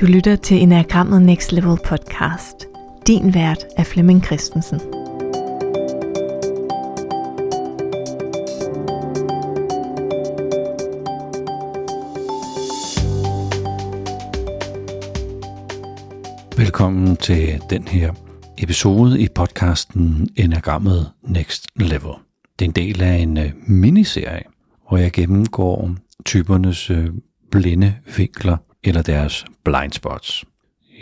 Du lytter til Enagrammet Next Level podcast. Din vært er Flemming Christensen. Velkommen til den her episode i podcasten Enagrammet Next Level. Det er en del af en øh, miniserie, hvor jeg gennemgår typernes øh, blinde vinkler eller deres blind spots.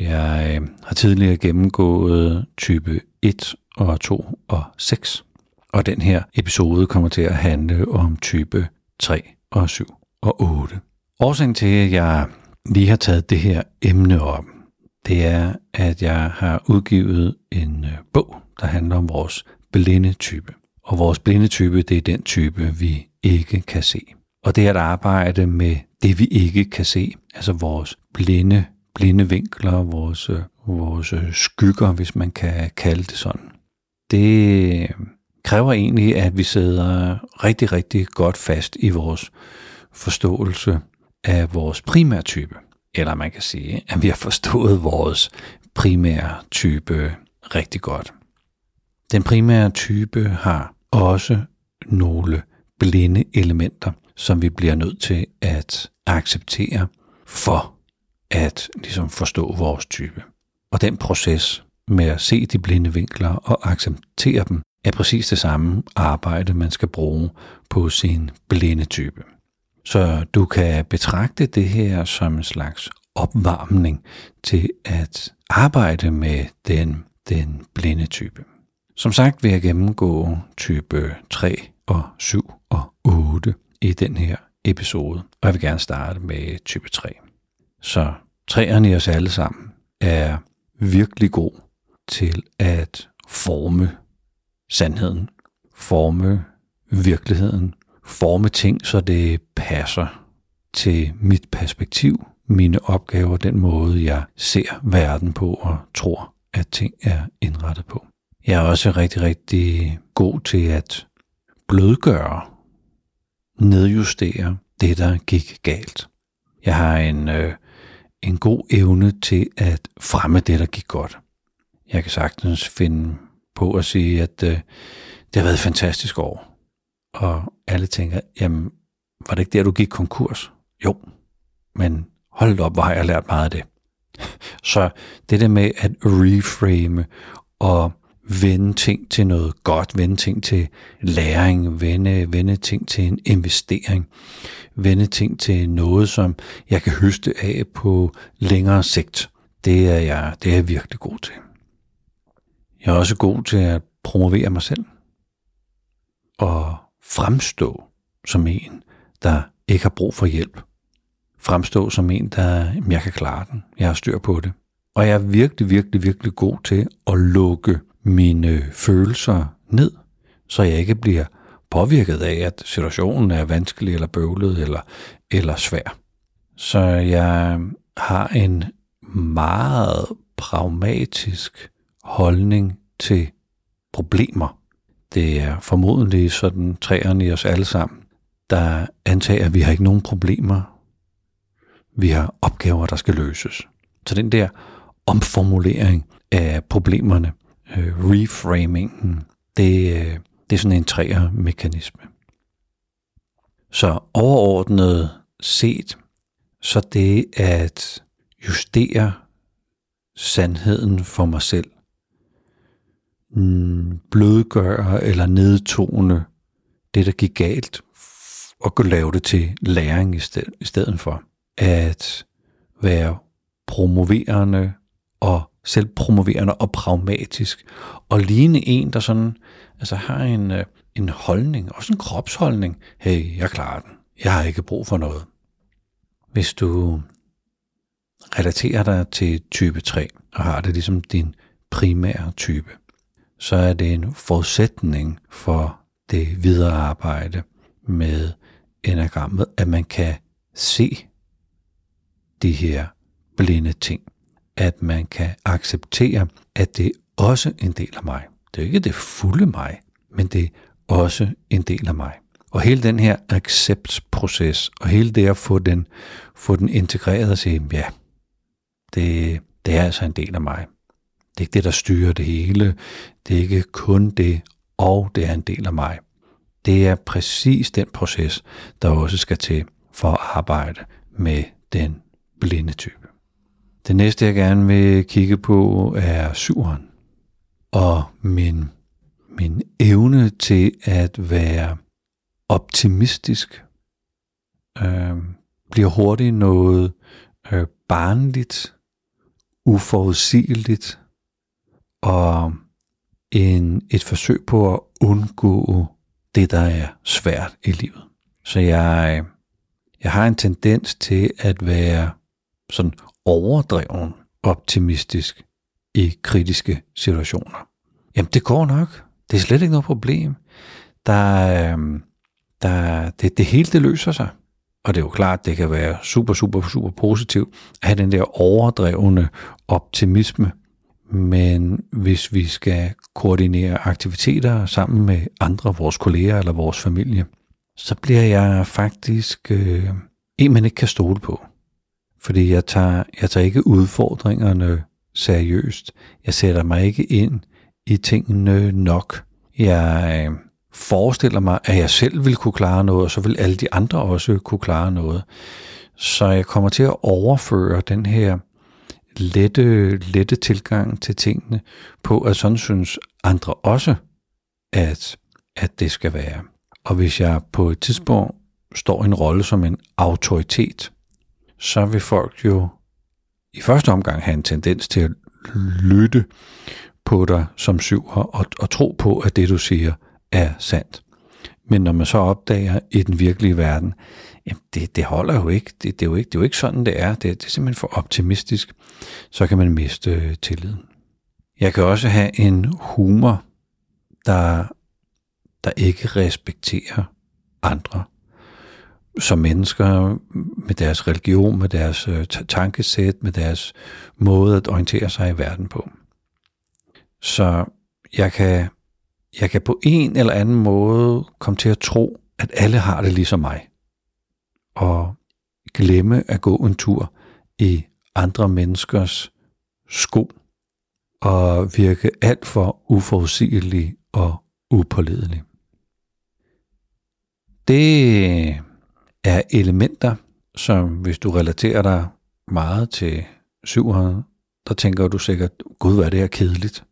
Jeg øh, har tidligere gennemgået type 1 og 2 og 6, og den her episode kommer til at handle om type 3 og 7 og 8. Årsagen til, at jeg lige har taget det her emne op, det er, at jeg har udgivet en øh, bog, der handler om vores blinde type. Og vores blinde type, det er den type, vi ikke kan se. Og det er at arbejde med det, vi ikke kan se, altså vores blinde, blinde vinkler, vores, øh, vores øh, skygger, hvis man kan kalde det sådan. Det øh, kræver egentlig, at vi sidder rigtig, rigtig godt fast i vores forståelse af vores primære type. Eller man kan sige, at vi har forstået vores primære type rigtig godt. Den primære type har også nogle blinde elementer, som vi bliver nødt til at acceptere for at ligesom forstå vores type. Og den proces med at se de blinde vinkler og acceptere dem, er præcis det samme arbejde, man skal bruge på sin blinde type. Så du kan betragte det her som en slags opvarmning til at arbejde med den, den blinde type. Som sagt vil jeg gennemgå type 3 og 7 og 8 i den her episode, og jeg vil gerne starte med type 3. Så træerne i os alle sammen er virkelig god til at forme sandheden, forme virkeligheden, forme ting, så det passer til mit perspektiv, mine opgaver, den måde, jeg ser verden på og tror, at ting er indrettet på. Jeg er også rigtig, rigtig god til at blødgøre, nedjustere det, der gik galt. Jeg har en, øh, en god evne til at fremme det, der gik godt. Jeg kan sagtens finde på at sige, at øh, det har været et fantastisk år. Og alle tænker, jamen, var det ikke der, du gik konkurs? Jo, men hold op, hvor har jeg lært meget af det. Så det der med at reframe og vende ting til noget godt, vende ting til læring, vende, vende ting til en investering, vende ting til noget, som jeg kan høste af på længere sigt. Det er jeg, det er jeg virkelig god til. Jeg er også god til at promovere mig selv og fremstå som en, der ikke har brug for hjælp. Fremstå som en, der jeg kan klare den. Jeg har styr på det. Og jeg er virkelig, virkelig, virkelig god til at lukke mine følelser ned, så jeg ikke bliver påvirket af, at situationen er vanskelig eller bøvlet eller, eller svær. Så jeg har en meget pragmatisk holdning til problemer. Det er formodentlig sådan træerne i os alle sammen, der antager, at vi har ikke nogen problemer. Vi har opgaver, der skal løses. Så den der omformulering af problemerne, øh, reframingen, det, øh, det er sådan en træer-mekanisme. Så overordnet set, så det at justere sandheden for mig selv, mm, blødgøre eller nedtone det, der gik galt, og gå lave det til læring i stedet for. At være promoverende og selvpromoverende og pragmatisk, og ligne en, der sådan, altså har en, øh, en holdning, også en kropsholdning. Hey, jeg klarer den. Jeg har ikke brug for noget. Hvis du relaterer dig til type 3, og har det ligesom din primære type, så er det en forudsætning for det videre arbejde med enagrammet, at man kan se de her blinde ting at man kan acceptere, at det er også en del af mig. Det er ikke det fulde mig, men det er også en del af mig. Og hele den her acceptproces, og hele det at få den, få den integreret og sige, ja, det, det er altså en del af mig. Det er ikke det, der styrer det hele. Det er ikke kun det, og det er en del af mig. Det er præcis den proces, der også skal til for at arbejde med den blinde type. Det næste, jeg gerne vil kigge på, er syveren. Og min, min evne til at være optimistisk øh, bliver hurtigt noget øh, barnligt, uforudsigeligt og en, et forsøg på at undgå det, der er svært i livet. Så jeg, jeg har en tendens til at være sådan overdreven optimistisk i kritiske situationer. Jamen, det går nok. Det er slet ikke noget problem. Der, øhm, der, det, det hele det løser sig. Og det er jo klart, det kan være super, super, super positivt at have den der overdrevne optimisme. Men hvis vi skal koordinere aktiviteter sammen med andre, vores kolleger eller vores familie, så bliver jeg faktisk øh, en, man ikke kan stole på. Fordi jeg tager, jeg tager ikke udfordringerne seriøst. Jeg sætter mig ikke ind i tingene nok. Jeg øh, forestiller mig, at jeg selv vil kunne klare noget, og så vil alle de andre også kunne klare noget. Så jeg kommer til at overføre den her lette, lette tilgang til tingene på, at sådan synes andre også, at, at det skal være. Og hvis jeg på et tidspunkt står i en rolle som en autoritet, så vil folk jo i første omgang have en tendens til at lytte på dig som syver og, og tro på, at det du siger er sandt. Men når man så opdager i den virkelige verden, jamen det, det holder jo ikke. Det, det, er jo ikke. det er jo ikke sådan, det er. Det, det er simpelthen for optimistisk. Så kan man miste øh, tilliden. Jeg kan også have en humor, der, der ikke respekterer andre som mennesker med deres religion, med deres øh, tankesæt, med deres måde at orientere sig i verden på. Så jeg kan, jeg kan på en eller anden måde komme til at tro, at alle har det ligesom mig. Og glemme at gå en tur i andre menneskers sko og virke alt for uforudsigelig og upålidelig. Det er elementer, som hvis du relaterer dig meget til 700, der tænker du sikkert, gud, hvad er det her kedeligt.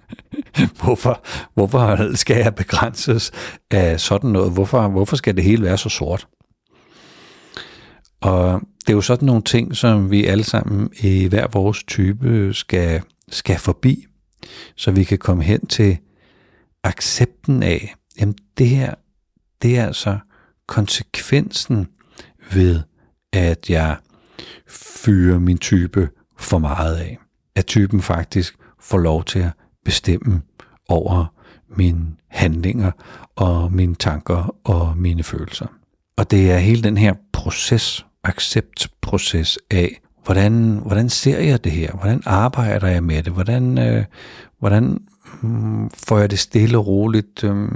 hvorfor, hvorfor skal jeg begrænses af sådan noget? Hvorfor, hvorfor skal det hele være så sort? Og det er jo sådan nogle ting, som vi alle sammen i hver vores type skal, skal forbi, så vi kan komme hen til accepten af, jamen det her, det er altså konsekvensen ved, at jeg fyrer min type for meget af. At typen faktisk får lov til at bestemme over mine handlinger og mine tanker og mine følelser. Og det er hele den her proces, acceptproces af, hvordan, hvordan ser jeg det her? Hvordan arbejder jeg med det? Hvordan, øh, hvordan mm, får jeg det stille og roligt øh,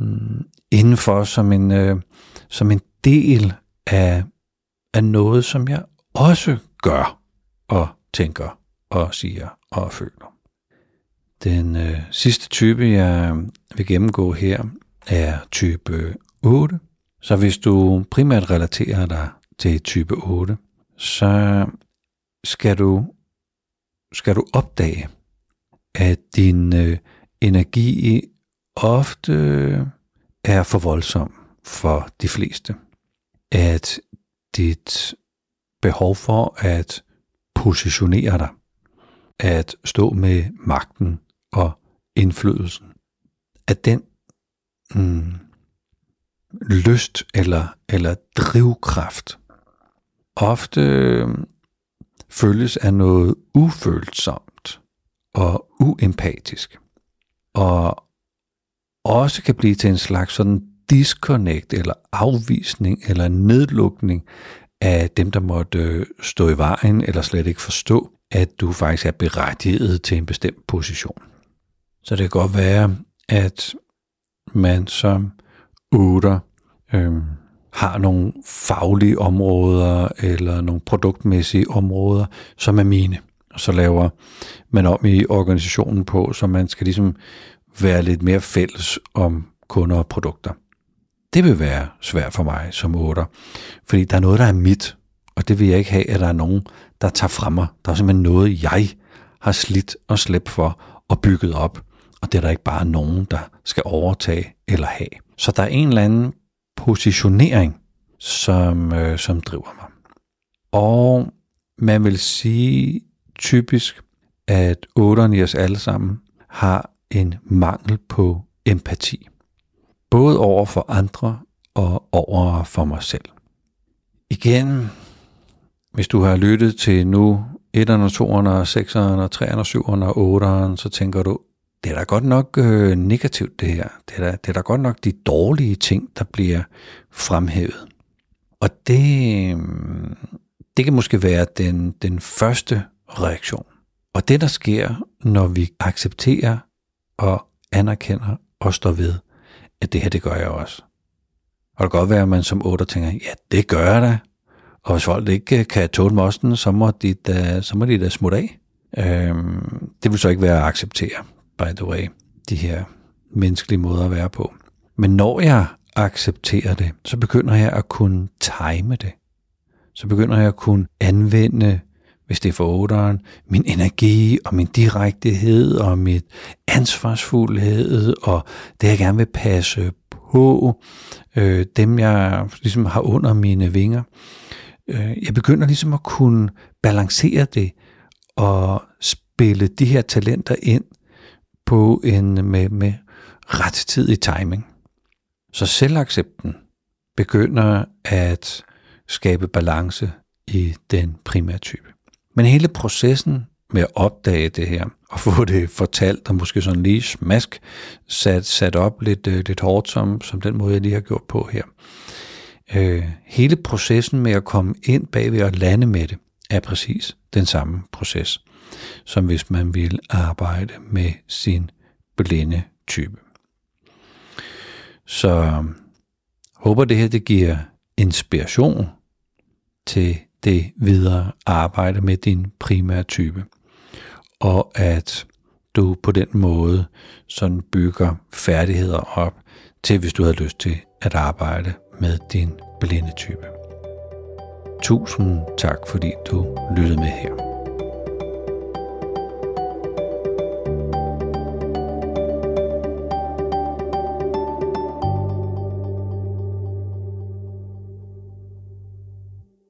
Mm, indenfor som en, øh, som en del af, af noget, som jeg også gør og tænker og siger og føler. Den øh, sidste type, jeg vil gennemgå her, er type 8. Så hvis du primært relaterer dig til type 8, så skal du, skal du opdage, at din øh, energi ofte er for voldsom for de fleste. At dit behov for at positionere dig, at stå med magten og indflydelsen, at den mm, lyst eller, eller drivkraft ofte mm, føles af noget ufølsomt og uempatisk, og også kan blive til en slags sådan disconnect eller afvisning eller nedlukning af dem, der måtte øh, stå i vejen eller slet ikke forstå, at du faktisk er berettiget til en bestemt position. Så det kan godt være, at man som otter øh, har nogle faglige områder eller nogle produktmæssige områder, som er mine. Og så laver man om i organisationen på, så man skal ligesom være lidt mere fælles om kunder og produkter. Det vil være svært for mig som otter, fordi der er noget, der er mit, og det vil jeg ikke have, at der er nogen, der tager fra mig. Der er simpelthen noget, jeg har slidt og slæbt for og bygget op, og det er der ikke bare nogen, der skal overtage eller have. Så der er en eller anden positionering, som, øh, som driver mig. Og man vil sige typisk, at otteren i os alle sammen har en mangel på empati. Både over for andre og over for mig selv. Igen, hvis du har lyttet til nu 1'erne, 2'erne, 6'erne, 3'erne, 7'erne og 8'erne, så tænker du, det er da godt nok øh, negativt det her. Det er, da, det er da godt nok de dårlige ting, der bliver fremhævet. Og det, øh, det kan måske være den, den første reaktion. Og det, der sker, når vi accepterer og anerkender og står ved, at det her, det gør jeg også. Og det kan godt være, at man som otter tænker, ja, det gør jeg da. Og hvis folk ikke øh, kan tåle mosten, så må de da, så må de da smutte af. Øhm, det vil så ikke være at acceptere, by the way, de her menneskelige måder at være på. Men når jeg accepterer det, så begynder jeg at kunne time det. Så begynder jeg at kunne anvende, hvis det er for otteren, min energi og min direktehed og mit ansvarsfuldhed og det, jeg gerne vil passe på, øh, dem jeg ligesom har under mine vinger. Øh, jeg begynder ligesom at kunne balancere det og spille de her talenter ind på en med, med rettidig timing. Så selvaccepten begynder at skabe balance i den primære type. Men hele processen med at opdage det her, og få det fortalt, og måske sådan lige smask sat, sat op lidt, øh, lidt hårdt, som, som den måde, jeg lige har gjort på her. Øh, hele processen med at komme ind bagved og lande med det, er præcis den samme proces, som hvis man vil arbejde med sin blinde type. Så øh, håber det her det giver inspiration til det videre arbejde med din primære type. Og at du på den måde sådan bygger færdigheder op til, hvis du har lyst til at arbejde med din blinde type. Tusind tak, fordi du lyttede med her.